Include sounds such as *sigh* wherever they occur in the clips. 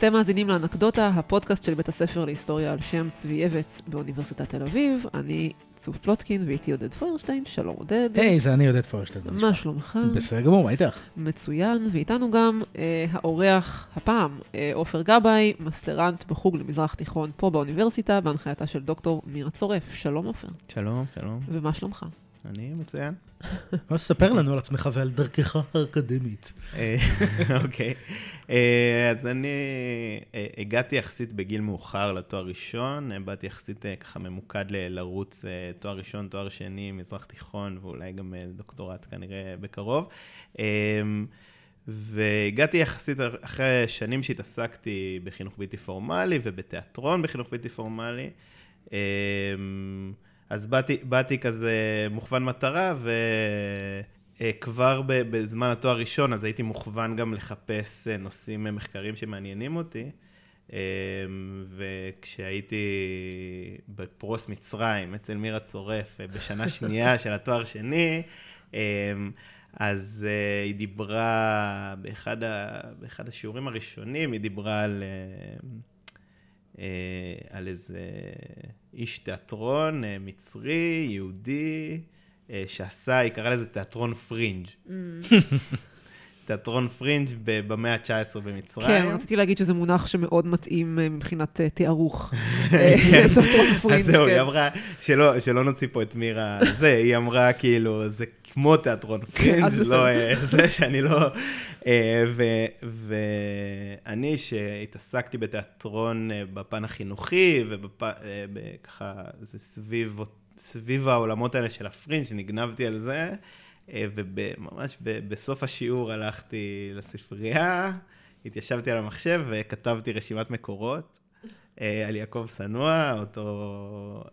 אתם מאזינים לאנקדוטה, הפודקאסט של בית הספר להיסטוריה על שם צבי יבץ באוניברסיטת תל אביב. אני צוף פלוטקין ואיתי עודד פוירשטיין, שלום עודד. היי, hey, זה אני עודד פוירשטיין. מה שלומך? בסדר גמור, מה איתך? מצוין, ואיתנו גם אה, האורח הפעם, אה, עופר גבאי, מסטרנט בחוג למזרח תיכון פה באוניברסיטה, בהנחייתה של דוקטור מירה צורף. שלום עופר. שלום, שלום. ומה שלומך? אני מצוין. בוא ספר לנו על עצמך ועל דרכך האקדמית. אה, אוקיי. אה, אז אני אה, הגעתי יחסית בגיל מאוחר לתואר ראשון, באתי יחסית ככה ממוקד לרוץ תואר ראשון, תואר שני, מזרח תיכון, ואולי גם דוקטורט כנראה בקרוב. והגעתי יחסית אחרי שנים שהתעסקתי בחינוך בלתי פורמלי ובתיאטרון בחינוך בלתי פורמלי. אז באתי, באתי כזה מוכוון מטרה, וכבר בזמן התואר הראשון, אז הייתי מוכוון גם לחפש אה, נושאים מחקריים שמעניינים אותי. אה, וכשהייתי בפרוס מצרים, אצל מירה צורף, אה, בשנה *laughs* שנייה של התואר שני, אז היא דיברה, באחד, ה, באחד השיעורים הראשונים, היא דיברה על... אה, על איזה איש תיאטרון אה, מצרי, יהודי, אה, שעשה, היא קראה לזה תיאטרון פרינג'. *laughs* תיאטרון פרינג' במאה ה-19 במצרים. כן, רציתי להגיד שזה מונח שמאוד מתאים מבחינת תיארוך. *laughs* כן. *laughs* תיאטרון פרינג', כן. אז זהו, היא כן. אמרה, שלא נוציא פה את מירה, זה, היא אמרה כאילו, זה כמו תיאטרון. פרינג', לא, זה שאני לא... אה, ואני, שהתעסקתי בתיאטרון אה, בפן החינוכי, וככה, אה, זה סביב, סביב העולמות האלה של הפרינג', שנגנבתי על זה, וממש בסוף השיעור הלכתי לספרייה, התיישבתי על המחשב וכתבתי רשימת מקורות על יעקב צנוע, אותו...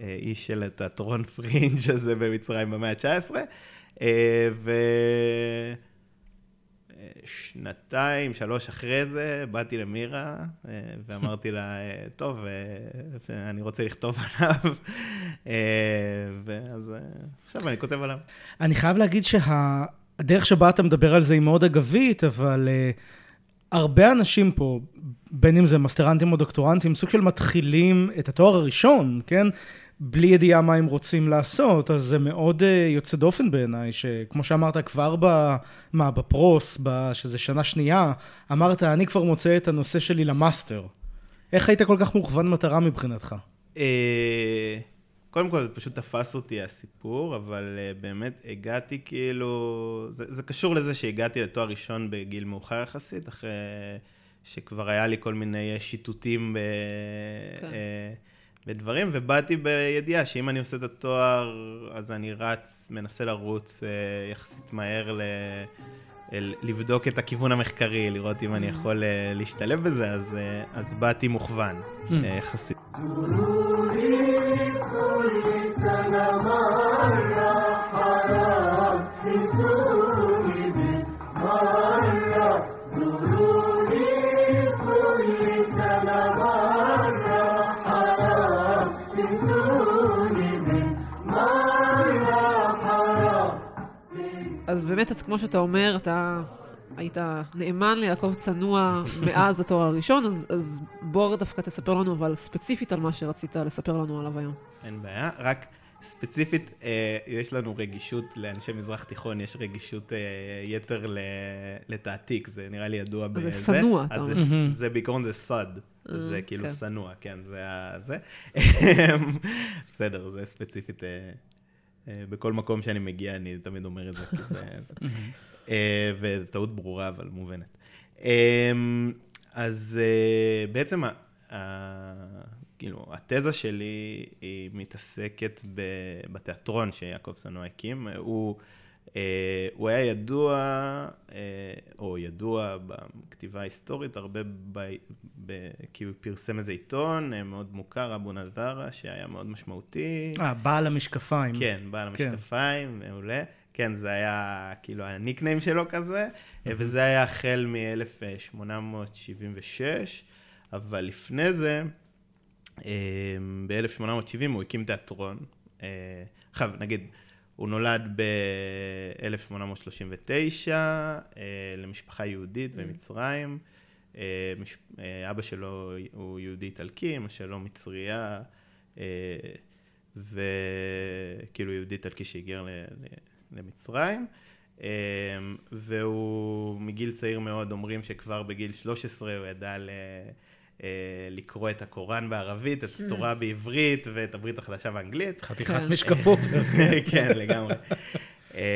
איש של התיאטרון פרינג' הזה במצרים במאה ה-19, ו... שנתיים, שלוש אחרי זה, באתי למירה אה, ואמרתי לה, אה, טוב, אה, אני רוצה לכתוב עליו, ואז עכשיו אני כותב עליו. אני חייב להגיד שהדרך שבה אתה מדבר על זה היא מאוד אגבית, אבל הרבה אנשים פה, בין אם זה מסטרנטים או דוקטורנטים, סוג של מתחילים את התואר הראשון, כן? בלי ידיעה מה הם רוצים לעשות, אז זה מאוד uh, יוצא דופן בעיניי, שכמו שאמרת כבר ב... מה, בפרוס, ב, שזה שנה שנייה, אמרת, אני כבר מוצא את הנושא שלי למאסטר. איך היית כל כך מוכוון מטרה מבחינתך? אה, קודם כל, זה פשוט תפס אותי הסיפור, אבל אה, באמת הגעתי כאילו... זה, זה קשור לזה שהגעתי לתואר ראשון בגיל מאוחר יחסית, אחרי שכבר היה לי כל מיני שיטוטים ב... כן. בדברים, ובאתי בידיעה שאם אני עושה את התואר, אז אני רץ, מנסה לרוץ אה, יחסית מהר ל... לבדוק את הכיוון המחקרי, לראות אם אני. יכול אה, להשתלב בזה, אז, אה, אז באתי מוכוון mm. יחסית. באמת, כמו שאתה אומר, אתה היית נאמן ליעקב צנוע מאז *laughs* התואר הראשון, אז, אז בוא דווקא תספר לנו, אבל ספציפית על מה שרצית לספר לנו עליו היום. אין בעיה, רק ספציפית, אה, יש לנו רגישות, לאנשי מזרח תיכון יש רגישות אה, יתר לתעתיק, זה נראה לי ידוע בזה. זה שנוא, אתה אומר. זה, זה בעיקרון זה סד, אה, זה כאילו כן. שנוא, כן, זה זה. *laughs* בסדר, זה ספציפית. אה, בכל מקום שאני מגיע, אני תמיד אומר את זה, כי זה... *laughs* זה. אה, וטעות ברורה, אבל מובנת. אה, אז בעצם, כאילו, התזה שלי היא מתעסקת בתיאטרון שיעקב סנוע הקים. הוא... אה, הוא היה ידוע, אה, או ידוע בכתיבה ההיסטורית, הרבה ב... ב... כי הוא פרסם איזה עיתון אה, מאוד מוכר, אבו נדרה, שהיה מאוד משמעותי. אה, בעל המשקפיים. כן, בעל כן. המשקפיים, מעולה. כן, זה היה כאילו הניקניים שלו כזה, וזה היה החל מ-1876, אבל לפני זה, ב-1870 הוא הקים תיאטרון. עכשיו, נגיד, הוא נולד ב-1839 אה, למשפחה יהודית mm. במצרים, אבא שלו הוא יהודי איטלקי, אמא שלו מצריה, וכאילו יהודי איטלקי שהגיע למצרים. והוא מגיל צעיר מאוד, אומרים שכבר בגיל 13 הוא ידע. לקרוא את הקוראן בערבית, את התורה בעברית ואת הברית החדשה באנגלית. חתיכת משקפות. *laughs* כן, לגמרי.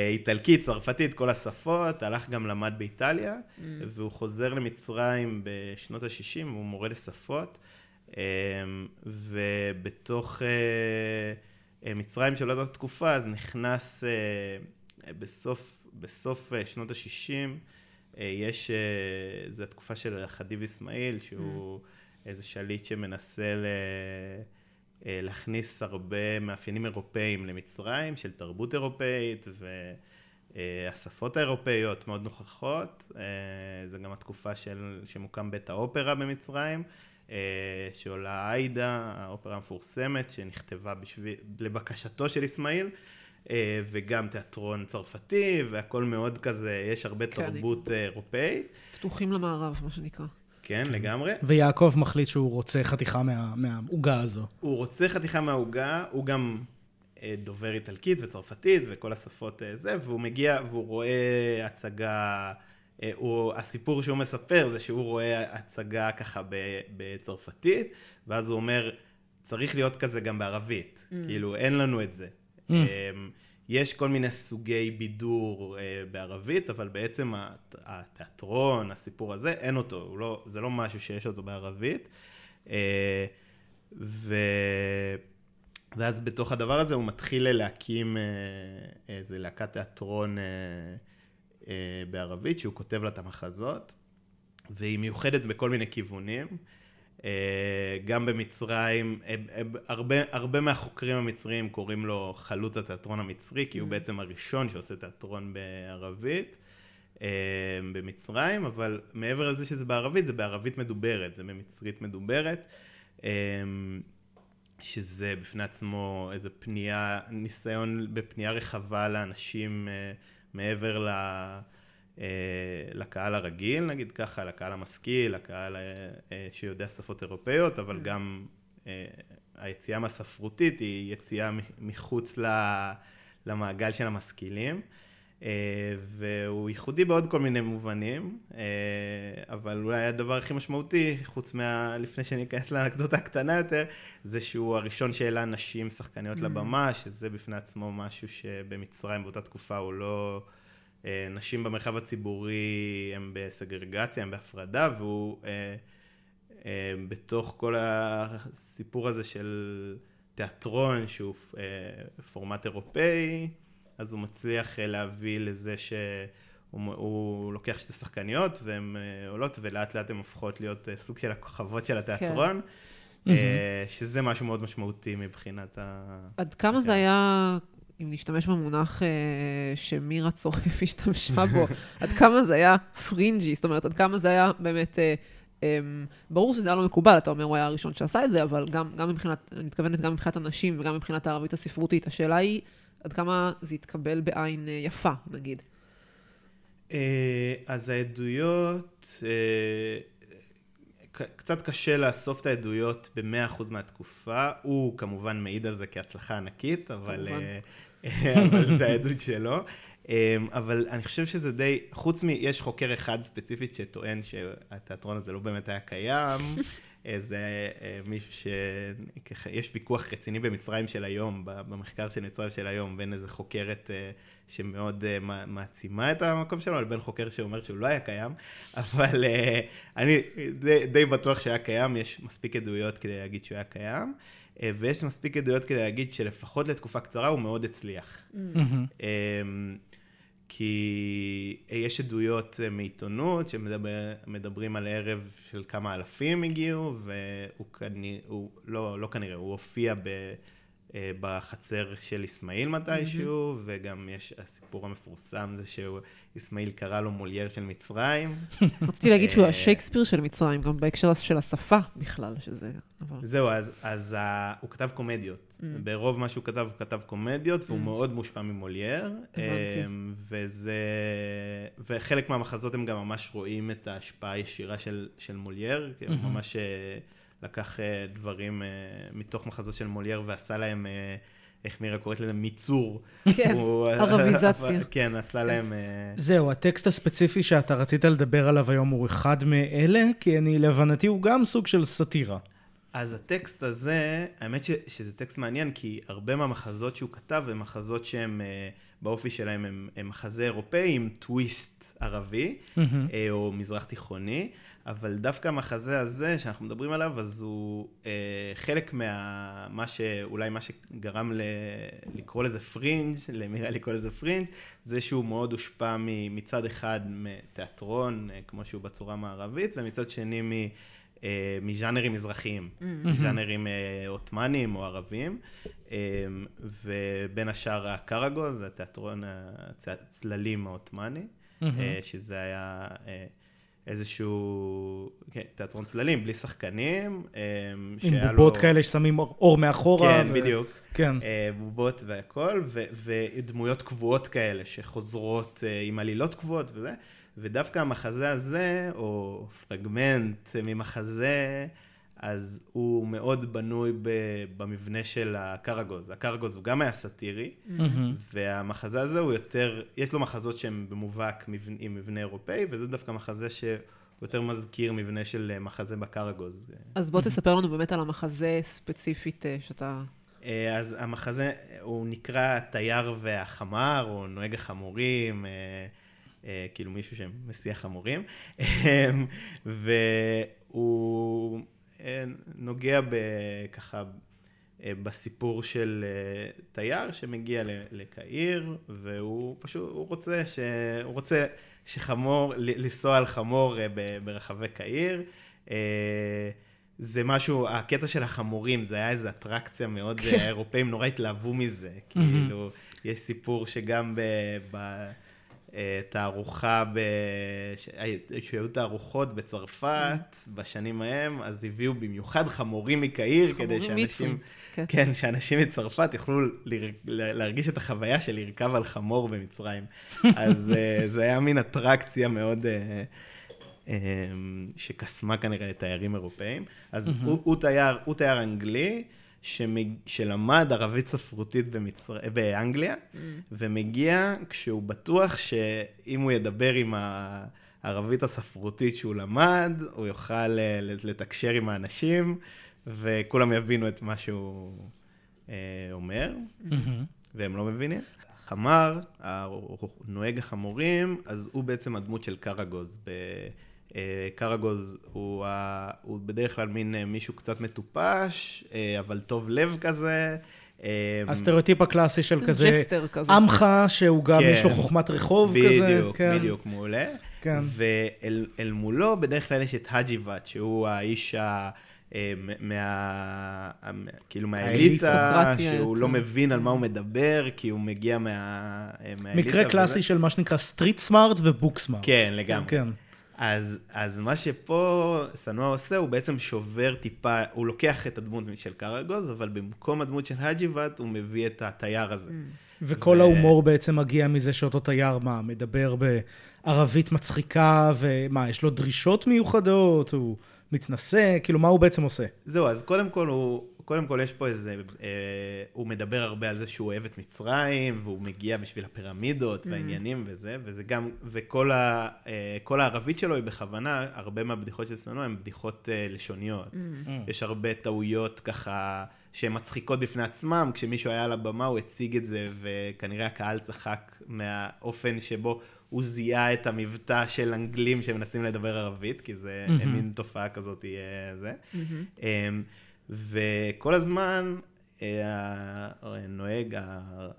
איטלקית, צרפתית, כל השפות, הלך גם למד באיטליה, והוא חוזר למצרים בשנות ה-60, הוא מורה לשפות, ובתוך מצרים של אותה תקופה, אז נכנס בסוף, בסוף שנות ה-60, יש, זו התקופה של חדיב אסמאעיל, שהוא איזה שליט שמנסה ל... להכניס הרבה מאפיינים אירופאיים למצרים, של תרבות אירופאית והשפות האירופאיות מאוד נוכחות. זה גם התקופה של, שמוקם בית האופרה במצרים, שעולה עאידה, האופרה המפורסמת, שנכתבה בשביל, לבקשתו של אסמאעיל. וגם תיאטרון צרפתי, והכל מאוד כזה, יש הרבה כן, תרבות אני... אירופאית. פתוחים למערב, מה שנקרא. כן, לגמרי. ויעקב מחליט שהוא רוצה חתיכה מה, מהעוגה הזו. הוא רוצה חתיכה מהעוגה, הוא גם דובר איטלקית וצרפתית וכל השפות זה, והוא מגיע והוא רואה הצגה, הוא, הסיפור שהוא מספר זה שהוא רואה הצגה ככה בצרפתית, ואז הוא אומר, צריך להיות כזה גם בערבית, mm. כאילו אין לנו את זה. Mm. יש כל מיני סוגי בידור אה, בערבית, אבל בעצם התיאטרון, הסיפור הזה, אין אותו, לא, זה לא משהו שיש אותו בערבית. אה, ו... ואז בתוך הדבר הזה הוא מתחיל להקים איזה להקת תיאטרון בערבית, שהוא כותב לה את המחזות, והיא מיוחדת בכל מיני כיוונים. אה, גם במצרים, אה, אה, הרבה, הרבה מהחוקרים המצריים קוראים לו חלוץ התיאטרון המצרי, כי הוא mm. בעצם הראשון שעושה תיאטרון בערבית במצרים, אבל מעבר לזה שזה בערבית, זה בערבית מדוברת, זה במצרית מדוברת, שזה בפני עצמו איזה פנייה, ניסיון בפנייה רחבה לאנשים מעבר ל... אה, לקהל הרגיל, נגיד ככה, לקהל המשכיל, לקהל אה, אה, שיודע שפות אירופאיות, אבל גם היציאה מהספרותית היא יציאה מחוץ למעגל של המשכילים. והוא ייחודי בעוד כל מיני מובנים, אבל אולי הדבר הכי משמעותי, חוץ מה... לפני שאני אכנס לאנקדוטה הקטנה יותר, זה שהוא הראשון שהעלה נשים שחקניות mm. לבמה, שזה בפני עצמו משהו שבמצרים באותה תקופה הוא לא... אה, נשים במרחב הציבורי הם בסגרגציה, הם בהפרדה, והוא אה, אה, בתוך כל הסיפור הזה של תיאטרון שהוא פורמט אירופאי, אז הוא מצליח להביא לזה שהוא לוקח שתי שחקניות והן עולות ולאט לאט הן הופכות להיות סוג של הכוכבות של התיאטרון. כן. שזה משהו מאוד משמעותי מבחינת ה... עד כמה זה היה אם נשתמש במונח אה, שמירה צורף השתמשה בו, עד כמה זה היה פרינג'י, זאת אומרת, עד כמה זה היה באמת... אה, אה, ברור שזה היה לא מקובל, אתה אומר, הוא היה הראשון שעשה את זה, אבל גם, גם מבחינת, אני מתכוונת גם מבחינת הנשים וגם מבחינת הערבית הספרותית. השאלה היא, עד כמה זה יתקבל בעין אה, יפה, נגיד. אה, אז העדויות, אה, קצת קשה לאסוף את העדויות ב-100% מהתקופה. הוא כמובן מעיד על זה כהצלחה ענקית, אבל, אה, *laughs* אבל זה העדות שלו. אמ, אבל אני חושב שזה די, חוץ מ... יש חוקר אחד ספציפית שטוען שהתיאטרון הזה לא באמת היה קיים. זה אה, מישהו ש... יש ויכוח רציני במצרים של היום, במחקר של מצרים של היום, בין איזה חוקרת אה, שמאוד uh, מעצימה את המקום שלו, לבין חוקר שאומר שהוא לא היה קיים, *laughs* אבל אני די, די בטוח שהיה קיים, יש מספיק עדויות כדי להגיד שהוא היה קיים, ויש מספיק עדויות כדי להגיד שלפחות לתקופה קצרה הוא מאוד הצליח. Mm-hmm. כי יש עדויות מעיתונות שמדברים על ערב של כמה אלפים הגיעו, והוא כנראה, לא, לא כנראה, הוא הופיע ב... אה, בחצר של אסמאעיל מתישהו, וגם יש הסיפור המפורסם זה שאסמאעיל קרא לו מולייר של מצרים. *laughs* רציתי להגיד שהוא אה, השייקספיר של מצרים, גם בהקשר של השפה בכלל, שזה... זהו, אז, אז ה, הוא כתב קומדיות. Mm. ברוב מה שהוא כתב, הוא כתב קומדיות, והוא מאוד מושפע ממולייר. אמ, וזה... וחלק מהמחזות הם גם ממש רואים את ההשפעה הישירה של, של מולייר, כי הוא ממש אה, לקח אה, דברים אה, מתוך מחזות של מולייר ועשה להם... אה, איך מירה קוראת לזה? מיצור. כן, הוא- ערביזציה. *laughs* כן, עשה להם... אה, זהו, הטקסט הספציפי שאתה רצית לדבר עליו היום הוא אחד מאלה, כי אני, להבנתי, הוא גם סוג של סאטירה. אז הטקסט הזה, האמת ש, שזה טקסט מעניין, כי הרבה מהמחזות שהוא כתב הם מחזות שהם, באופי שלהם הם, הם מחזה אירופאי עם טוויסט ערבי, אה, או מזרח תיכוני, אבל דווקא המחזה הזה שאנחנו מדברים עליו, אז הוא אה, חלק מה... מה ש... אולי מה שגרם ל, לקרוא לזה פרינג', למירה לקרוא לזה פרינג', זה שהוא מאוד הושפע מ, מצד אחד מתיאטרון, אה, כמו שהוא בצורה המערבית, ומצד שני מ... אה, מז'אנרים מזרחיים, ז'אנרים אה, עות'מאנים או ערבים, אה, ובין השאר הקרגוז, זה התיאטרון הצללים העות'מאני, אה, שזה היה אה, איזשהו כן, תיאטרון צללים בלי שחקנים, אה, עם בובות לו- כאלה ששמים אור- אור מאחורה. כן, ו- בדיוק. כן. אה, בובות והכל, ו- ודמויות קבועות כאלה שחוזרות אה, עם עלילות קבועות וזה, ודווקא המחזה הזה, או פרגמנט ממחזה, אז הוא מאוד בנוי ב- במבנה של הקרגוז. הקרגוז הוא גם היה סאטירי, והמחזה הזה הוא יותר, יש לו מחזות שהם במובהק מבנ- עם מבנה אירופאי, וזה דווקא מחזה שהוא יותר מזכיר מבנה של אה, מחזה בקרגוז. אז בוא תספר לנו באמת על המחזה ספציפית אה, שאתה... אה, אז המחזה, הוא נקרא תייר והחמר, או נוהג החמורים, כאילו מישהו שמסיע חמורים, *laughs* אה, והוא נוגע ככה אה, בסיפור של אה, תייר שמגיע לקהיר, והוא פשוט, הוא רוצה, ש... הוא רוצה שחמור, לנסוע על חמור אה, ברחבי קהיר. זה משהו, הקטע של החמורים, זה היה איזו אטרקציה מאוד, כן. האירופאים נורא התלהבו מזה. כאילו, יש סיפור שגם ב... ב תערוכה, ב... ש- שהיו תערוכות בצרפת בשנים ההם, אז הביאו במיוחד חמורים מקהיר, כדי שאנשים, כן. כן, שאנשים מצרפת יוכלו לר... להרגיש את החוויה של לרכב על חמור במצרים. *laughs* אז אה, זה היה מין אטרקציה מאוד... אה, אה, שקסמה כנראה לתיירים אירופאים. אז הוא, הוא, תייר, הוא תייר אנגלי שמג... שלמד ערבית ספרותית במצר... באנגליה, ומגיע כשהוא בטוח שאם הוא ידבר עם הערבית הספרותית שהוא למד, הוא יוכל אה, לתקשר עם האנשים, וכולם יבינו את מה שהוא אה, אומר, והם לא מבינים. חמאר, נוהג החמורים, אז הוא בעצם הדמות של קרגוז. ב... קרגוז הוא, ה... הוא בדרך כלל מין אה, מישהו קצת מטופש, אה, אבל טוב לב כזה. אה, הסטריאוטיפ הקלאסי של כזה, jester כזה. עמך, שהוא גם כן. יש לו חוכמת רחוב כזה. בדיוק, כן. בדיוק, מעולה. כן. ואל, אל מולו בדרך כלל יש את הג'יבת, שהוא האיש ה... מה... כאילו מהאליטה, שהוא. לא מבין על מה הוא מדבר, כי הוא מגיע מה... מהאליטה. מקרה וזה. קלאסי של מה שנקרא street smart ו book smart. כן, לגמרי. אז, אז מה שפה סנוע עושה, הוא בעצם שובר טיפה, הוא לוקח את הדמות של קרגוז, אבל במקום הדמות של הג'יבת, הוא מביא את התייר הזה. וכל ו- ההומור בעצם מגיע מזה שאותו תייר, מה, מדבר בערבית מצחיקה, ומה, יש לו דרישות מיוחדות, הוא מתנשא, כאילו, מה הוא בעצם עושה? זהו, אז קודם כל הוא, קודם כל יש פה איזה, אה, הוא מדבר הרבה על זה שהוא אוהב את מצרים, והוא מגיע בשביל הפירמידות והעניינים וזה, וזה גם, וכל ה, אה, הערבית שלו היא בכוונה, הרבה מהבדיחות של סנוע הן בדיחות אה, לשוניות. יש הרבה טעויות ככה, שהן מצחיקות בפני עצמם, כשמישהו היה על הבמה הוא הציג את זה, וכנראה הקהל צחק מהאופן שבו הוא זיהה את המבטא של אנגלים שמנסים לדבר ערבית, כי זה mm-hmm. מין תופעה כזאת, אה, זה. Mm-hmm. וכל הזמן אה, הנוהג,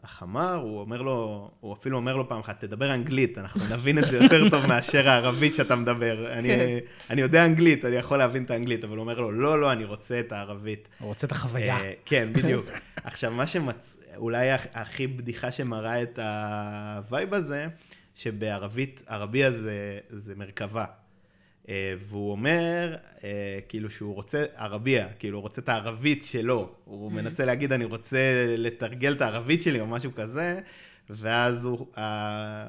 החמר, הוא אומר לו, הוא אפילו אומר לו פעם אחת, תדבר אנגלית, אנחנו נבין את זה יותר טוב *laughs* מאשר הערבית שאתה מדבר. אני, כן. אני יודע אנגלית, אני יכול להבין את האנגלית, אבל הוא אומר לו, לא, לא, אני רוצה את הערבית. הוא רוצה את החוויה. אה, כן, בדיוק. *laughs* עכשיו, מה שמצ... אולי הכ- הכי בדיחה שמראה את ה vibe הזה, שבערבית, ערבייה זה, זה מרכבה. אה, והוא אומר, אה, כאילו שהוא רוצה ערבייה, כאילו הוא רוצה את הערבית שלו. הוא מנסה להגיד, אני רוצה לתרגל את הערבית שלי או משהו כזה, ואז הוא, אה,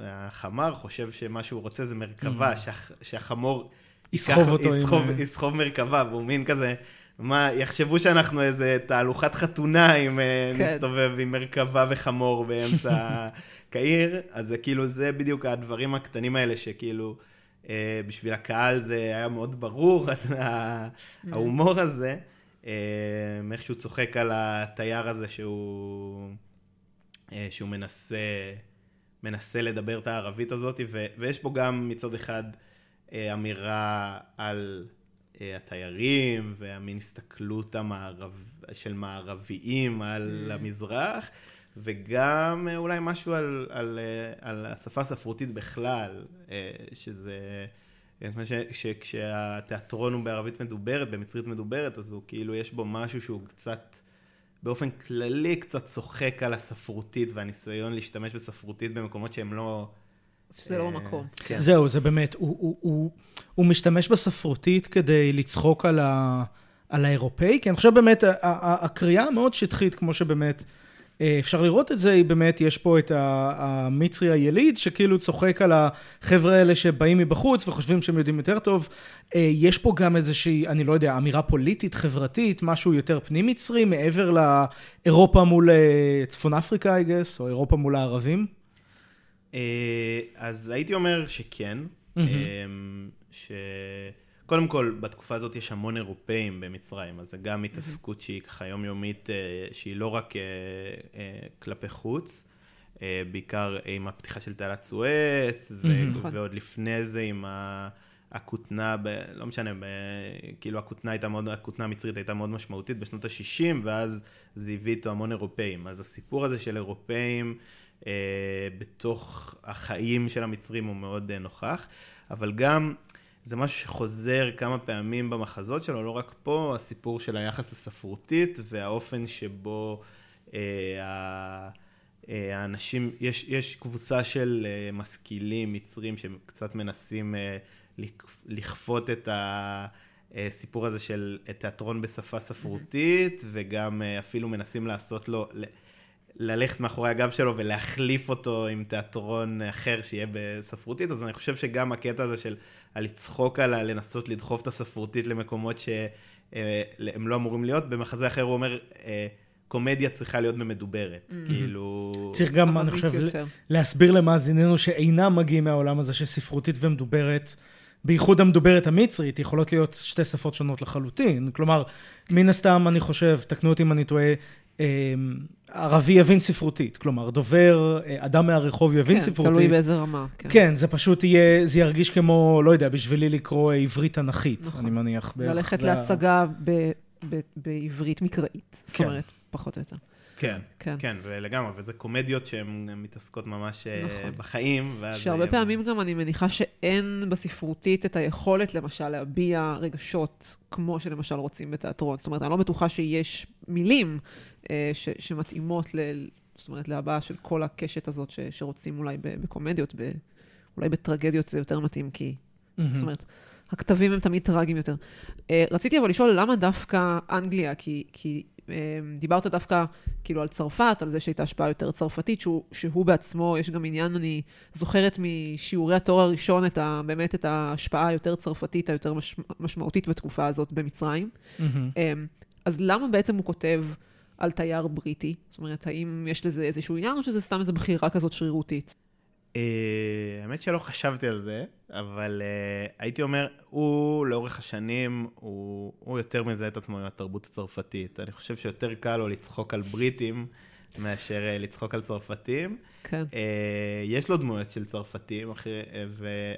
החמר חושב שמה שהוא רוצה זה מרכבה, שהח- שהחמור... יסחוב אותו עם, יסחוב, אה, יסחוב מרכבה, והוא מין כזה, מה, יחשבו שאנחנו איזה תהלוכת חתונה אם כן. נסתובב עם מרכבה וחמור באמצע *laughs* קהיר, אז זה כאילו, זה בדיוק הדברים הקטנים האלה שכאילו, בשביל הקהל זה היה מאוד ברור, *laughs* ההומור הזה, אה, איך שהוא צוחק על התייר הזה שהוא, אה, שהוא מנסה, מנסה לדבר את הערבית הזאת, ו, ויש פה גם מצד אחד אה, אמירה על אה, התיירים והמין הסתכלות המערב, של מערביים על המזרח, וגם אה, אולי משהו על, על, אה, על השפה הספרותית בכלל, אה, שזה... אני חושב ש- שכשהתיאטרון הוא בערבית מדוברת, במצרית מדוברת, אז הוא כאילו, יש בו משהו שהוא קצת, באופן כללי, קצת צוחק על הספרותית והניסיון להשתמש בספרותית במקומות שהם לא... שזה לא אה, במקום. כן. זהו, זה באמת, הוא, הוא, הוא, הוא משתמש בספרותית כדי לצחוק על, ה, על האירופאי, כי אני חושב באמת, הקריאה המאוד שטחית, כמו שבאמת אפשר לראות את זה, באמת, יש פה את המצרי היליד, שכאילו צוחק על החבר'ה האלה שבאים מבחוץ וחושבים שהם יודעים יותר טוב. אה, יש פה גם איזושהי, אני לא יודע, אמירה פוליטית, חברתית, משהו יותר פנים-מצרי, מעבר לאירופה מול אה, צפון אפריקה, I guess, או אירופה מול הערבים. אה, אז הייתי אומר שכן, אה, שקודם כל בתקופה הזאת יש המון אירופאים במצרים, אז זה גם התעסקות שהיא ככה יומיומית, אה, שהיא לא רק אה, אה, כלפי חוץ, בעיקר עם הפתיחה של תעלת סואץ, נכון. ועוד לפני זה עם ה... הכותנה, ב... לא משנה, ב... כאילו הכותנה הייתה מאוד, הכותנה המצרית הייתה מאוד משמעותית בשנות ה-60, ואז זה הביא איתו המון אירופאים. אז הסיפור הזה של אירופאים אה, בתוך החיים של המצרים הוא מאוד אה, נוכח, אבל גם זה משהו שחוזר כמה פעמים במחזות שלו, לא רק פה, הסיפור של היחס לספרותית והאופן שבו אה. אה, האנשים, יש, יש קבוצה של אה, משכילים מצרים שקצת מנסים אה, לכ- לכפות את הסיפור הזה של תיאטרון בשפה ספרותית, וגם אה, אפילו מנסים לעשות לו, ללכת מאחורי הגב שלו ולהחליף אותו עם תיאטרון אחר שיהיה בספרותית, אז אני חושב שגם הקטע הזה של הלצחוק על לנסות לדחוף את הספרותית למקומות שהם לא אמורים להיות, במחזה אחר הוא אומר, אה, קומדיה צריכה להיות במדוברת, כאילו... צריך גם, אני חושב, יותר. להסביר למאזיננו שאינם מגיעים מהעולם הזה של ספרותית ומדוברת, בייחוד המדוברת המצרית, יכולות להיות שתי שפות שונות לחלוטין. כלומר, מן הסתם, אני חושב, תקנו אותי אם אני טועה, אה, ערבי יבין ספרותית. כלומר, דובר, אה, אדם מהרחוב יבין כן, ספרותית. תלוי באיזה רמה. כן. כן, זה פשוט יהיה, זה ירגיש כמו, לא יודע, בשבילי לקרוא אה, עברית תנכית, נכון. אני מניח. בערך. ללכת זה להצגה ב- ב- בעברית מקראית. זאת כן. אומרת, פחות או יותר. כן, כן. כן, ולגמרי, וזה קומדיות שהן מתעסקות ממש אה, נכון. בחיים, ואז... שהרבה זה- פעמים גם אני מניחה שאין בספרותית את היכולת, למשל, להביע רגשות כמו שלמשל רוצים בתיאטרון. זאת אומרת, אני לא בטוחה שיש מילים ש- שמתאימות ל... זאת אומרת, להבעה של כל הקשת הזאת ש- שרוצים אולי בקומדיות, ב- אולי בטרגדיות זה יותר מתאים, כי... זאת אומרת, הכתבים הם תמיד טרגיים יותר. אה, רציתי אבל לשאול, למה דווקא אנגליה? כי, כי אה, דיברת דווקא כאילו על צרפת, על זה שהייתה השפעה יותר צרפתית, שהוא, שהוא בעצמו, יש גם עניין, אני זוכרת משיעורי התואר הראשון, את ה, באמת את ההשפעה היותר צרפתית, היותר מש, משמעותית בתקופה הזאת במצרים. אה, אז למה בעצם הוא כותב על תייר בריטי? זאת אומרת, האם יש לזה איזשהו עניין, או שזה סתם איזו בחירה כזאת שרירותית? אה, האמת שלא חשבתי על זה, אבל אה, הייתי אומר, הוא לאורך השנים, הוא, יותר מזהה את עצמו עם התרבות הצרפתית. אני חושב שיותר קל לו לצחוק על בריטים מאשר אה, לצחוק על צרפתים. כן. יש לו דמויות של צרפתים.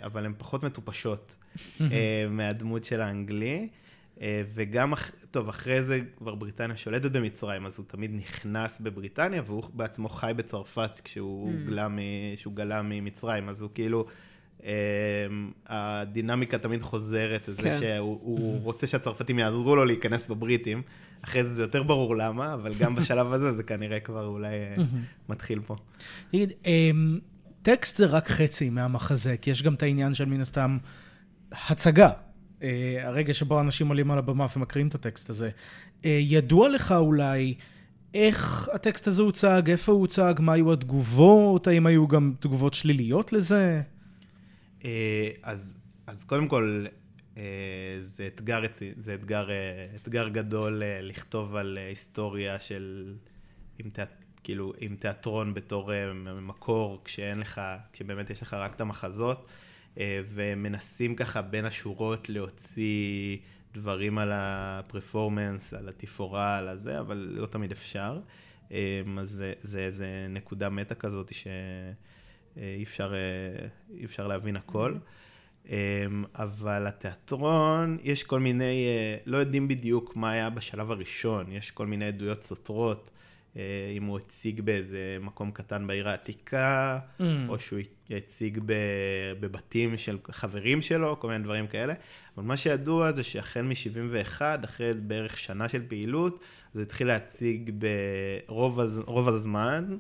אבל הן פחות מטופשות *laughs* מהדמות של האנגלי. אה, וגם, טוב, אחרי זה כבר בריטניה שולטת במצרים, אז הוא תמיד נכנס בבריטניה, והוא בעצמו חי בצרפת כשהוא Mm. גלה, ממצרים, אז הוא כאילו, אה, הדינמיקה תמיד חוזרת, זה כן. שהוא הוא *laughs* רוצה שהצרפתים יעזרו לו להיכנס בבריטים, אחרי זה זה יותר ברור למה, אבל גם בשלב הזה זה כנראה כבר אולי אה, מתחיל פה. תגיד, אמ, טקסט זה רק חצי מהמחזה, כי יש גם את העניין של מן הסתם הצגה. אה, הרגע שבו אנשים עולים על הבמה ומקריאים את הטקסט הזה. אה, ידוע לך אולי איך הטקסט הזה הוצג, איפה הוא הוצג, מה היו התגובות, האם היו גם תגובות שליליות לזה? אה, אז, אז קודם כל, אה, זה אתגר, זה אתגר, אה, אתגר גדול אה, לכתוב על אה, היסטוריה של, עם, תיאט, כאילו, עם תיאטרון בתור מקור, כשאין לך, כשבאמת יש לך רק את המחזות, ומנסים ככה בין השורות להוציא דברים על הפרפורמנס, על התפאורה, על הזה, אבל לא תמיד אפשר. אה, אז זה, זה איזה נקודה מטה כזאת ש... אה, אפשר, אה, אפשר להבין הכל. אמ, אבל התיאטרון, יש כל מיני, אה, לא יודעים בדיוק מה היה בשלב הראשון, יש כל מיני עדויות סותרות, אה, אם הוא הציג באיזה מקום קטן בעיר העתיקה, Mm. או שהוא הציג בבתים של חברים שלו, כל מיני דברים כאלה. אבל מה שידוע זה שהחל מ-71, אחרי בערך שנה של פעילות, אז הוא התחיל להציג ברוב הז... הזמן.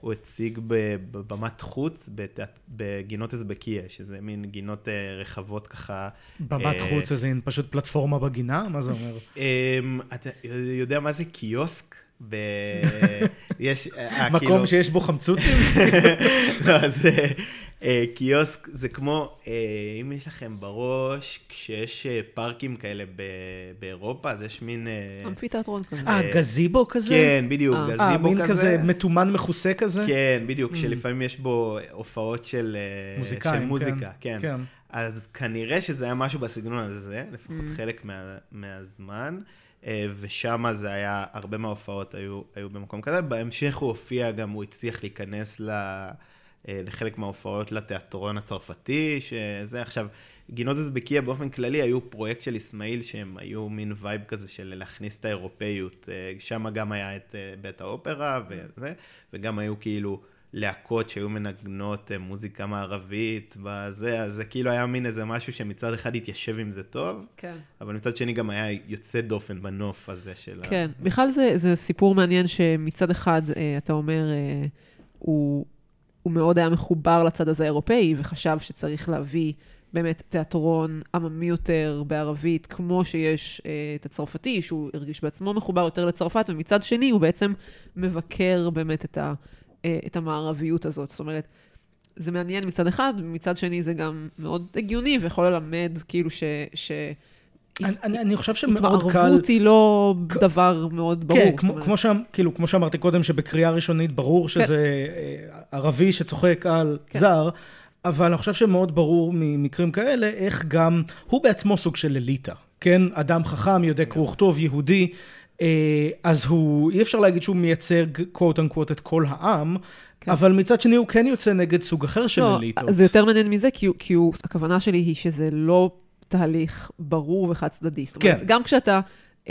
הוא הציג בבמת חוץ בתיאט- בגינות אזבקיה, שזה מין גינות אה, רחבות ככה. במת אה, חוץ, איזה פשוט פלטפורמה בגינה? מה זה אומר? אמ, אתה יודע מה זה קיוסק? ב... יש... אה, מקום כאילו- שיש בו חמצוצים? *laughs* לא, זה... אה, קיוסק זה כמו, אה, אם יש לכם בראש, כשיש אה, פארקים כאלה באירופה, אז יש מין... אה, אמפיתיאטרון כזה. אה, גזיבו כזה? כן, בדיוק, אה. גזיבו אה, כזה. מין כזה מטומן מכוסה כזה? כן, בדיוק, שלפעמים יש בו הופעות של אה, מוזיקה, כן. כן. אז כנראה שזה היה משהו בסגנון הזה, לפחות Mm. חלק מה, מהזמן, אה, ושם זה היה, הרבה מההופעות היו, היו במקום כזה. בהמשך הוא הופיע גם, הוא הצליח להיכנס ל, אה, לחלק מההופעות לתיאטרון הצרפתי, שזה עכשיו, גינות אזבקיה באופן כללי היו פרויקט של אסמאעיל, שהם היו מין vibe כזה של להכניס את האירופאיות. אה, שם גם היה את אה, בית האופרה וזה, וגם היו כאילו... להקות שהיו מנגנות אה, מוזיקה מערבית בזה, אז זה כאילו היה מין איזה משהו שמצד אחד התיישב עם זה טוב, כן. אבל מצד שני גם היה יוצא דופן בנוף הזה של ה... כן, בכלל זה, זה סיפור מעניין שמצד אחד, אה, אתה אומר, אה, הוא, הוא מאוד היה מחובר לצד הזה האירופאי, וחשב שצריך להביא באמת תיאטרון עממי יותר בערבית, כמו שיש אה, את הצרפתי, שהוא הרגיש בעצמו מחובר יותר לצרפת, ומצד שני הוא בעצם מבקר באמת את, ה, אה, את המערביות הזאת. זאת אומרת, זה מעניין מצד אחד, ומצד שני זה גם מאוד הגיוני, ויכול ללמד כאילו ש... ש אני- אני אני חושב שמאוד קל... התערבות היא לא דבר מאוד ברור. כן, כמו, אומרת. כמו, שם, כאילו, כמו שאמרתי קודם, שבקריאה ראשונית ברור שזה אה, ערבי שצוחק על כן. זר, אבל אני חושב שמאוד ברור ממקרים כאלה, איך גם, הוא בעצמו סוג של אליטה, כן? אדם חכם, יודע קרוא וכתוב, יהודי, אה, אז הוא, אי אפשר להגיד שהוא מייצג קוואט אנקוואט את כל העם, כן. אבל מצד שני הוא כן יוצא נגד סוג אחר של לא, אליטות. זה יותר מעניין מזה, כי, הוא- כי הוא, הכוונה שלי היא שזה לא תהליך ברור וחד צדדי. זאת אומרת, כן. גם כשאתה um,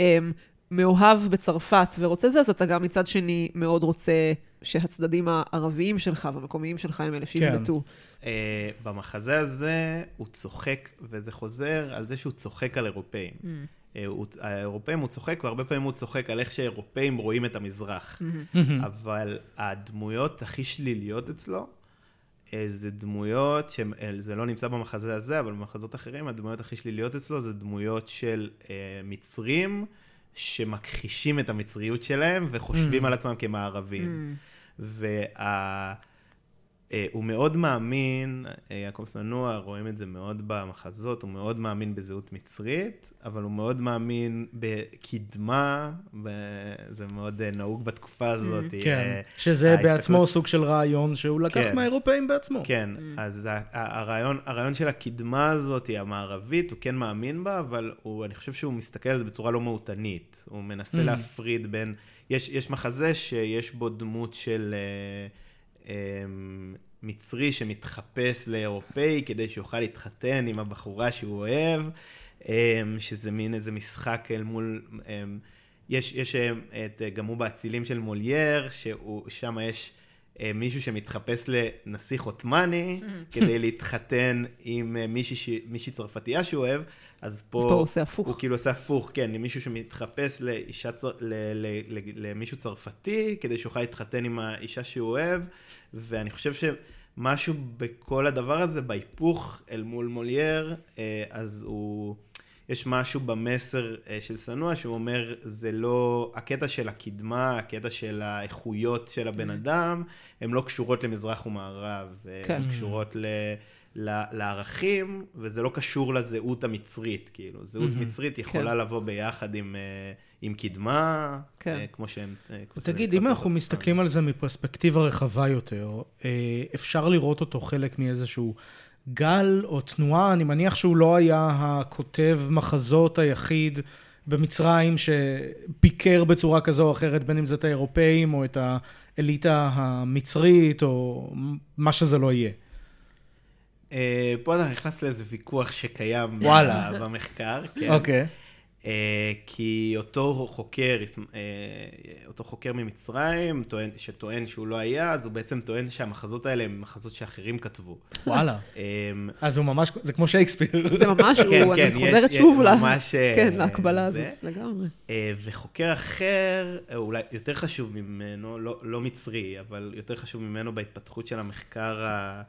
מאוהב בצרפת ורוצה זה, אז אתה גם מצד שני מאוד רוצה שהצדדים הערביים שלך והמקומיים שלך הם אלה שיבלטו. אה, במחזה הזה הוא צוחק, וזה חוזר על זה שהוא צוחק על אירופאים. Mm. אה, הוא- האירופאים הוא צוחק, והרבה פעמים הוא צוחק על איך שאירופאים רואים את המזרח. מהמם. אבל הדמויות הכי שליליות אצלו, אה, זה דמויות, אה, זה לא נמצא במחזה הזה, אבל במחזות אחרים, הדמויות הכי שליליות אצלו זה דמויות של אה, מצרים, שמכחישים את המצריות שלהם וחושבים Mm. על עצמם כמערבים. Mm. וה... אה, הוא מאוד מאמין, אה, יעקב צנוע, רואים את זה מאוד במחזות, הוא מאוד מאמין בזהות מצרית, אבל הוא מאוד מאמין בקדמה, זה מאוד אה, נהוג בתקופה הזאת. כן, אה, שזה ההסתכלות- בעצמו סוג של רעיון שהוא לקח כן. מהאירופאים בעצמו. כן, Mm. אז הרעיון, הרעיון של הקדמה הזאת, המערבית, הוא כן מאמין בה, אבל הוא, אני חושב שהוא מסתכל על זה בצורה לא מהותנית. הוא מנסה Mm. להפריד בין... יש, יש מחזה שיש בו דמות של אה, מצרי שמתחפש לאירופאי כדי שיוכל להתחתן עם הבחורה שהוא אוהב, אה, שזה מין איזה משחק אל מול... אה, יש, יש את, הוא באצילים של מולייר, ששם יש... אה, מישהו שמתחפש לנסיך עות'מאני *laughs* כדי להתחתן עם אה, מישהי מישהי צרפתייה שהוא אוהב, אז פה... אז פה הוא עושה הפוך. הוא כאילו עושה הפוך, כן, מישהו שמתחפש לאישה, ל, ל, ל, למישהו צרפתי, כדי שיוכל להתחתן עם האישה שהוא אוהב, ואני חושב שמשהו בכל הדבר הזה, בהיפוך אל מול מולייר, אה, אז הוא... יש משהו במסר אה, של שנוא שהוא אומר, זה לא, הקטע של הקדמה, הקטע של האיכויות של הבן אדם, הן לא קשורות למזרח ומערב, אה, כן. הן קשורות ל... לערכים, וזה לא קשור לזהות המצרית, כאילו. זהות מצרית יכולה לבוא ביחד עם, אה, עם קדמה, כן. אה, כמו שהם... אה, כמו תגיד, אם אנחנו. מסתכלים על זה מפרספקטיבה רחבה יותר, אפשר לראות אותו חלק מאיזשהו גל או תנועה, אני מניח שהוא לא היה הכותב מחזות היחיד במצרים שביקר בצורה כזו או אחרת, בין אם זה את האירופאים או את האליטה המצרית או מה שזה לא יהיה. אה, פה אתה נכנס לאיזה ויכוח שקיים וואלה. *laughs* במחקר, כן. אוקיי. אה, כי אותו חוקר, אה, אותו חוקר ממצרים, טוען, שטוען שהוא לא היה, אז הוא בעצם טוען שהמחזות האלה הם מחזות שאחרים כתבו. וואלה. אה, אז הוא ממש, זה כמו שייקספיר. *laughs* זה ממש, כן, הוא, כן, אני חוזרת יש שוב ל... ממש, *laughs* כן, להקבלה. הזאת, לגמרי. אה, וחוקר אחר, אולי יותר חשוב ממנו, לא, לא מצרי, אבל יותר חשוב ממנו בהתפתחות של המחקר ה,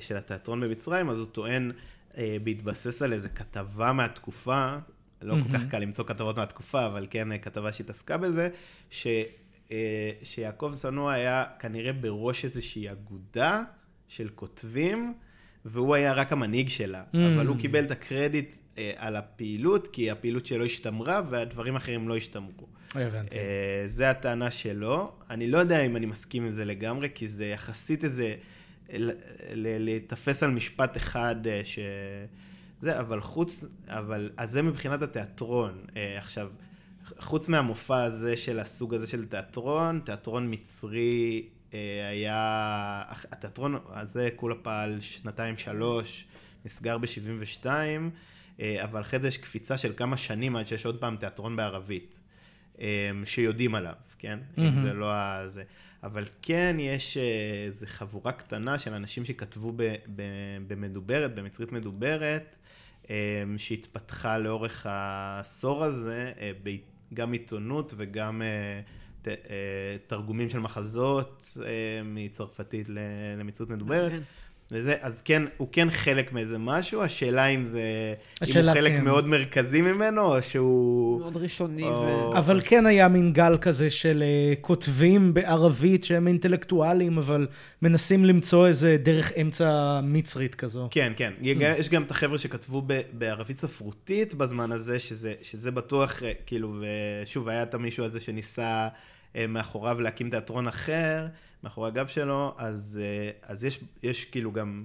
של התיאטרון במצרים, אז הוא טוען, אה, בהתבסס על איזו כתבה מהתקופה, לא כל כך קל למצוא כתבות מהתקופה, אבל כן אה, כתבה שהתעסקה בזה, ש, אה, שיעקב שנוע היה כנראה בראש איזושהי אגודה של כותבים, והוא היה רק המנהיג שלה, Mm. אבל הוא קיבל את הקרדיט אה, על הפעילות, כי הפעילות שלו השתמרה והדברים האחרים לא השתמרו. הבנתי. אה, זה הטענה שלו. אני לא יודע אם אני מסכים עם זה לגמרי, כי זה יחסית איזה... להיתפס על משפט אחד אה, ש... זה, אבל חוץ... אבל... אז זה מבחינת התיאטרון. אה, עכשיו, חוץ מהמופע הזה של הסוג הזה של תיאטרון, תיאטרון מצרי אה, היה... התיאטרון הזה כולה פעל שנתיים-שלוש, נסגר ב-72, אה, אבל אחרי זה יש קפיצה של כמה שנים עד שיש עוד פעם תיאטרון בערבית, שיודעים עליו, כן? אם זה לא ה... זה. אבל כן יש אה, איזו חבורה קטנה של אנשים שכתבו ב- ב- במדוברת, במצרית מדוברת, אה, שהתפתחה לאורך העשור הזה, אה, גם עיתונות וגם תרגומים של מחזות מצרפתית למצרית מדוברת. וזה, אז כן, הוא כן חלק מאיזה משהו, השאלה אם זה, אם השאלה, הוא חלק כן. מאוד מרכזי ממנו, או שהוא... מאוד ראשוני. או- ו... אבל כן היה מין גל כזה של אה, כותבים בערבית שהם אינטלקטואלים, אבל מנסים למצוא איזה דרך אמצע מצרית כזו. כן, כן. יש גם את החבר'ה שכתבו ב- בערבית ספרותית בזמן הזה, שזה, שזה בטוח, אה, כאילו, ושוב, היה את המישהו הזה שניסה אה, מאחוריו להקים תיאטרון אחר, מאחורי הגב שלו, אז, אה, אז יש, יש כאילו גם,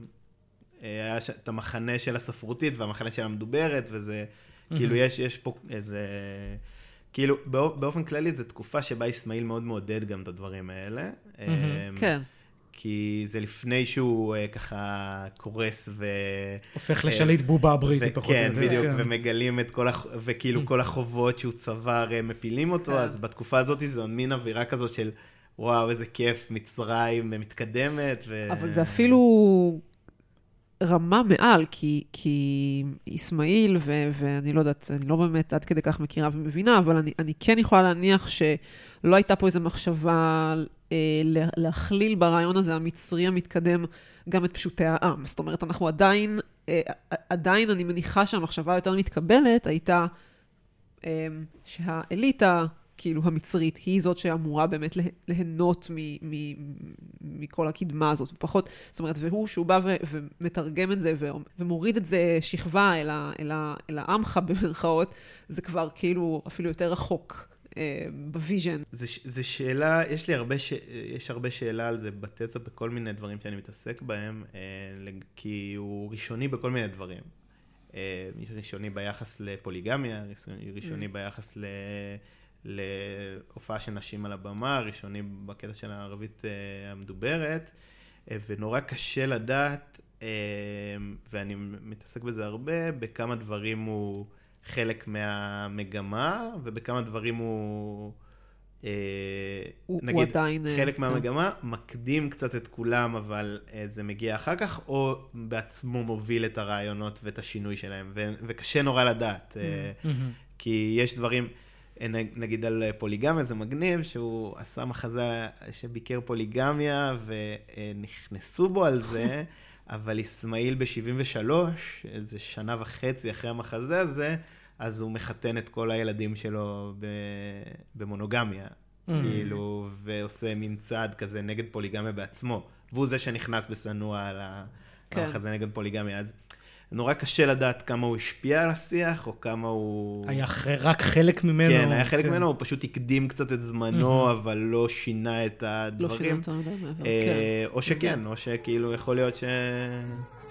אה, היה ש- את המחנה של הספרותית והמחנה של המדוברת, וזה, כאילו, יש, יש פה איזה... כאילו, באופ- באופן כללי זו תקופה שבה אסמאעיל מאוד מעודד גם את הדברים האלה. אה, כן. כי זה לפני שהוא אה, ככה קורס ו... הופך לשליט בובה הבריטי פחות או כן, יותר. בדיוק, כן. ומגלים את כל, הח... וכאילו כל החובות שהוא צבר, מפילים אותו, כן. אז בתקופה הזאת זו מין אווירה כזאת של, וואו, איזה כיף, מצרים מתקדמת. ו... אבל זה אפילו רמה מעל, כי, כי אסמאעיל, ו, ואני לא יודעת, אני לא באמת עד כדי כך מכירה ומבינה, אבל אני, אני כן יכולה להניח שלא הייתה פה איזו מחשבה אה, לה- להכליל ברעיון הזה המצרי המתקדם גם את פשוטי העם. זאת אומרת, אנחנו עדיין, אה, עדיין אני מניחה שהמחשבה היותר מתקבלת הייתה אה, שהאליטה, כאילו המצרית, היא זאת שאמורה באמת לה- ליהנות מ- מ- מכל הקדמה הזאת, ופחות, זאת אומרת, והוא, שהוא בא ו- ומתרגם את זה ו- ומוריד את זה שכבה אל, ה- אל, ה- אל העמך *laughs* במרכאות, זה כבר כאילו אפילו יותר רחוק אה, ב vision. זה שאלה, יש לי הרבה, ש... יש הרבה שאלה על זה בתזה בכל מיני דברים שאני מתעסק בהם, אה, כי הוא ראשוני בכל מיני דברים. אה, ראשוני ביחס לפוליגמיה, ראשוני, ראשוני ביחס ל... להופעה של נשים על הבמה, ראשוני בקטע של הערבית אה, המדוברת, אה, ונורא קשה לדעת, אה, ואני מתעסק בזה הרבה, בכמה דברים הוא חלק מהמגמה, ובכמה דברים הוא הוא- הוא נגיד, עדיין, אה, חלק כן. מהמגמה מקדים קצת את כולם, אבל זה מגיע אחר כך, או בעצמו מוביל את הרעיונות ואת השינוי שלהם, ו- וקשה נורא לדעת, אה, מהמם. כי יש דברים, נגיד על אה, פוליגמיה, זה מגניב, שהוא עשה מחזה שביקר פוליגמיה, ונכנסו בו על זה, *laughs* אבל אסמאעיל ב-73, איזה שנה וחצי אחרי המחזה הזה, אז הוא מחתן את כל הילדים שלו במונוגמיה, כאילו, ועושה מין צעד כזה נגד פוליגמיה בעצמו. והוא זה שנכנס בשנוא על כן. המחזה נגד פוליגמיה. אז נורא קשה לדעת כמה הוא השפיע על השיח, או כמה הוא... היה רק חלק ממנו. כן, היה חלק כן. ממנו, הוא פשוט הקדים קצת את זמנו, אבל לא שינה את לא שינה הדברים. יותר מדי מעבר, אה, כן. או שכן, או שכאילו יכול להיות ש...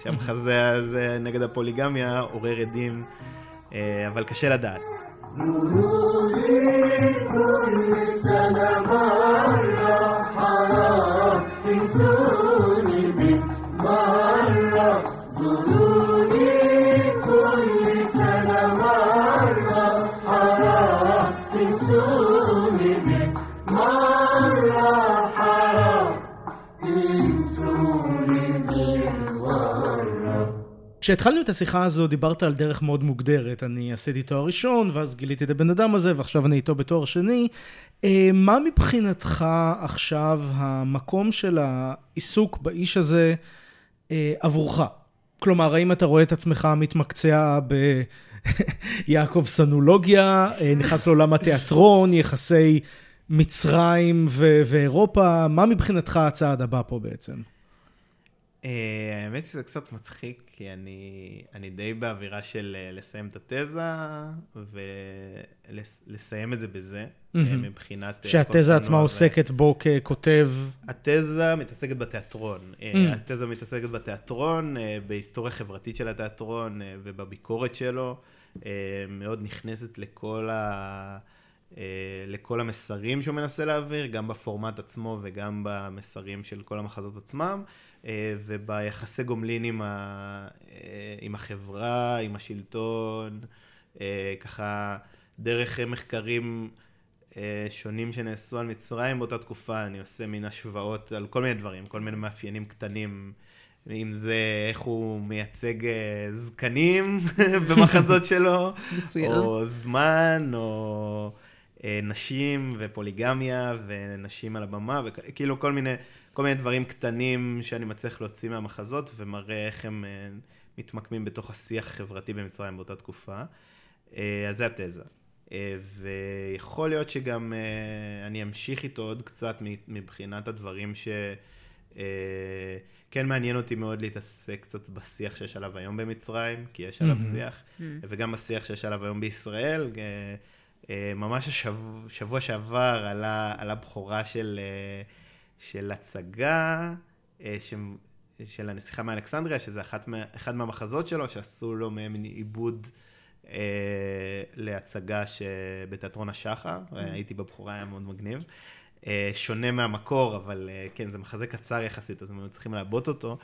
שהמחזה הזה נגד הפוליגמיה עורר עדים, אה, אבל קשה לדעת. כשהתחלנו את השיחה הזו דיברת על דרך מאוד מוגדרת. אני עשיתי תואר ראשון, ואז גיליתי את הבן אדם הזה, ועכשיו אני איתו בתואר שני. אה, מה מבחינתך עכשיו המקום של העיסוק באיש הזה עבורך? כלומר, האם אתה רואה את עצמך מתמקצע ביעקב *laughs* סנולוגיה, אה, נכנס לעולם התיאטרון, יחסי מצרים ו- ואירופה? מה מבחינתך הצעד הבא פה בעצם? אה, האמת שזה קצת מצחיק, כי אני, אני די באווירה של אה, לסיים את התזה ולסיים את זה בזה, מהמם. מבחינת... שהתזה עצמה ו- עוסקת בו ככותב. התזה מתעסקת בתיאטרון. אה, Mm. התזה מתעסקת בתיאטרון, בהיסטוריה חברתית של התיאטרון ובביקורת שלו. מאוד נכנסת לכל, ה... לכל המסרים שהוא מנסה להעביר, גם בפורמט עצמו וגם במסרים של כל המחזות עצמם, וביחסי גומלין עם, ה... אה, עם החברה, עם השלטון, אה, ככה דרך מחקרים אה, שונים שנעשו על מצרים באותה תקופה, אני עושה מין השוואות על כל מיני דברים, כל מיני מאפיינים קטנים, אם זה איך הוא מייצג אה, זקנים *laughs* במחזות שלו, *laughs* מצוין. או זמן, או אה, נשים ופוליגמיה ונשים על הבמה, וכאילו כל מיני, כל מיני דברים קטנים שאני מצליח להוציא מהמחזות ומראה איך הם אה, מתמקמים בתוך השיח החברתי במצרים באותה תקופה. אה, אז זה התזה. אה, ויכול להיות שגם אני אמשיך איתו עוד קצת מבחינת הדברים ש... כן מעניין אותי מאוד להתעסק קצת בשיח שיש עליו היום במצרים, כי יש עליו. שיח, וגם בשיח שיש עליו היום בישראל. ממש השבוע, שבוע שעבר עלה, עלה בכורה של, של הצגה אה, ש, של הנסיכה מאלכסנדריה, שזה אחת מה, אחד מהמחזות שלו, שעשו לו מין עיבוד אה, להצגה שבתיאטרון השחר, הייתי בבכורה, היה מאוד מגניב. אה, שונה מהמקור, אבל אה, כן, זה מחזה קצר יחסית, אז הם צריכים לעבות אותו,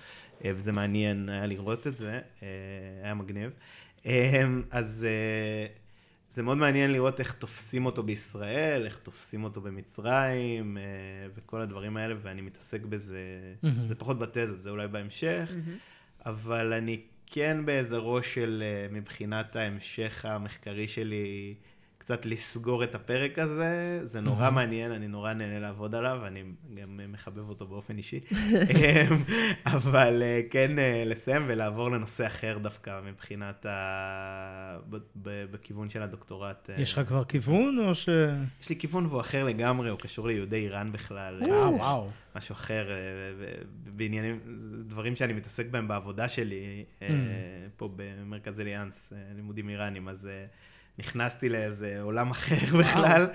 אה, וזה מעניין היה לראות את זה, אה, היה מגניב. אה, אז אה, זה מאוד מעניין לראות איך תופסים אותו בישראל, איך תופסים אותו במצרים, אה, וכל הדברים האלה, ואני מתעסק בזה, מהמם. זה פחות בתזה, זה אולי בהמשך, מהמם. אבל אני כן באיזה ראש של, אה, מבחינת ההמשך המחקרי שלי, קצת לסגור את הפרק הזה, זה נורא מהמם. מעניין, אני נורא נהנה לעבוד עליו, אני גם מחבב אותו באופן אישי, *laughs* אמ, אבל אה, כן אה, לסיים ולעבור לנושא אחר דווקא מבחינת ה... בכיוון של הדוקטורט. אה. יש לך כבר כיוון או ש... יש לי כיוון והוא אחר לגמרי, הוא קשור ליהודי איראן בכלל. אה, אה, וואו. משהו אחר, בעניינים, דברים שאני מתעסק בהם בעבודה שלי, Mm. פה במרכז אליאנס, לימודים איראנים, אז נכנסתי לאיזה עולם אחר בכלל.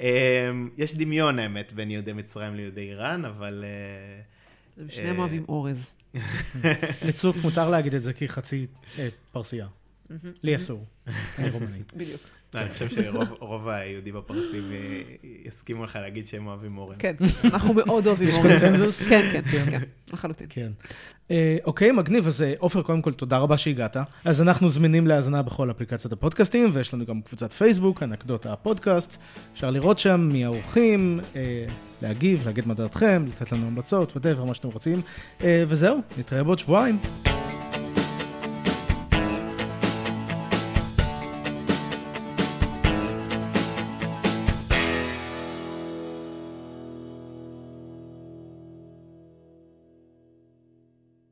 אה, יש דמיון, האמת, בין יהודי מצרים ליהודי איראן, אבל... אה, הם שניהם אה, אוהבים אורז. לצוף מותר להגיד את זה כי חצי אה, פרסייה. לי אסור. אני רומני. בדיוק. לא, *laughs* אני חושב שרוב היהודים הפרסים אה, יסכימו לך להגיד שהם אוהבים אורז. כן, אנחנו מאוד אוהבים יש אורז. קונצנזוס? כן, כן, כן, לחלוטין. כן. אה, אוקיי, מגניב. אז אה, עופר, קודם כל, תודה רבה שהגעת. אז אנחנו זמינים להאזנה בכל אפליקציות הפודקאסטים, ויש לנו גם קבוצת פייסבוק, אנקדוטה הפודקאסט. אפשר לראות שם מי האורחים, להגיב, להגיד מה דעתכם, לתת לנו המלצות, whatever, מה שאתם רוצים. וזהו, נתראה בעוד שבועיים.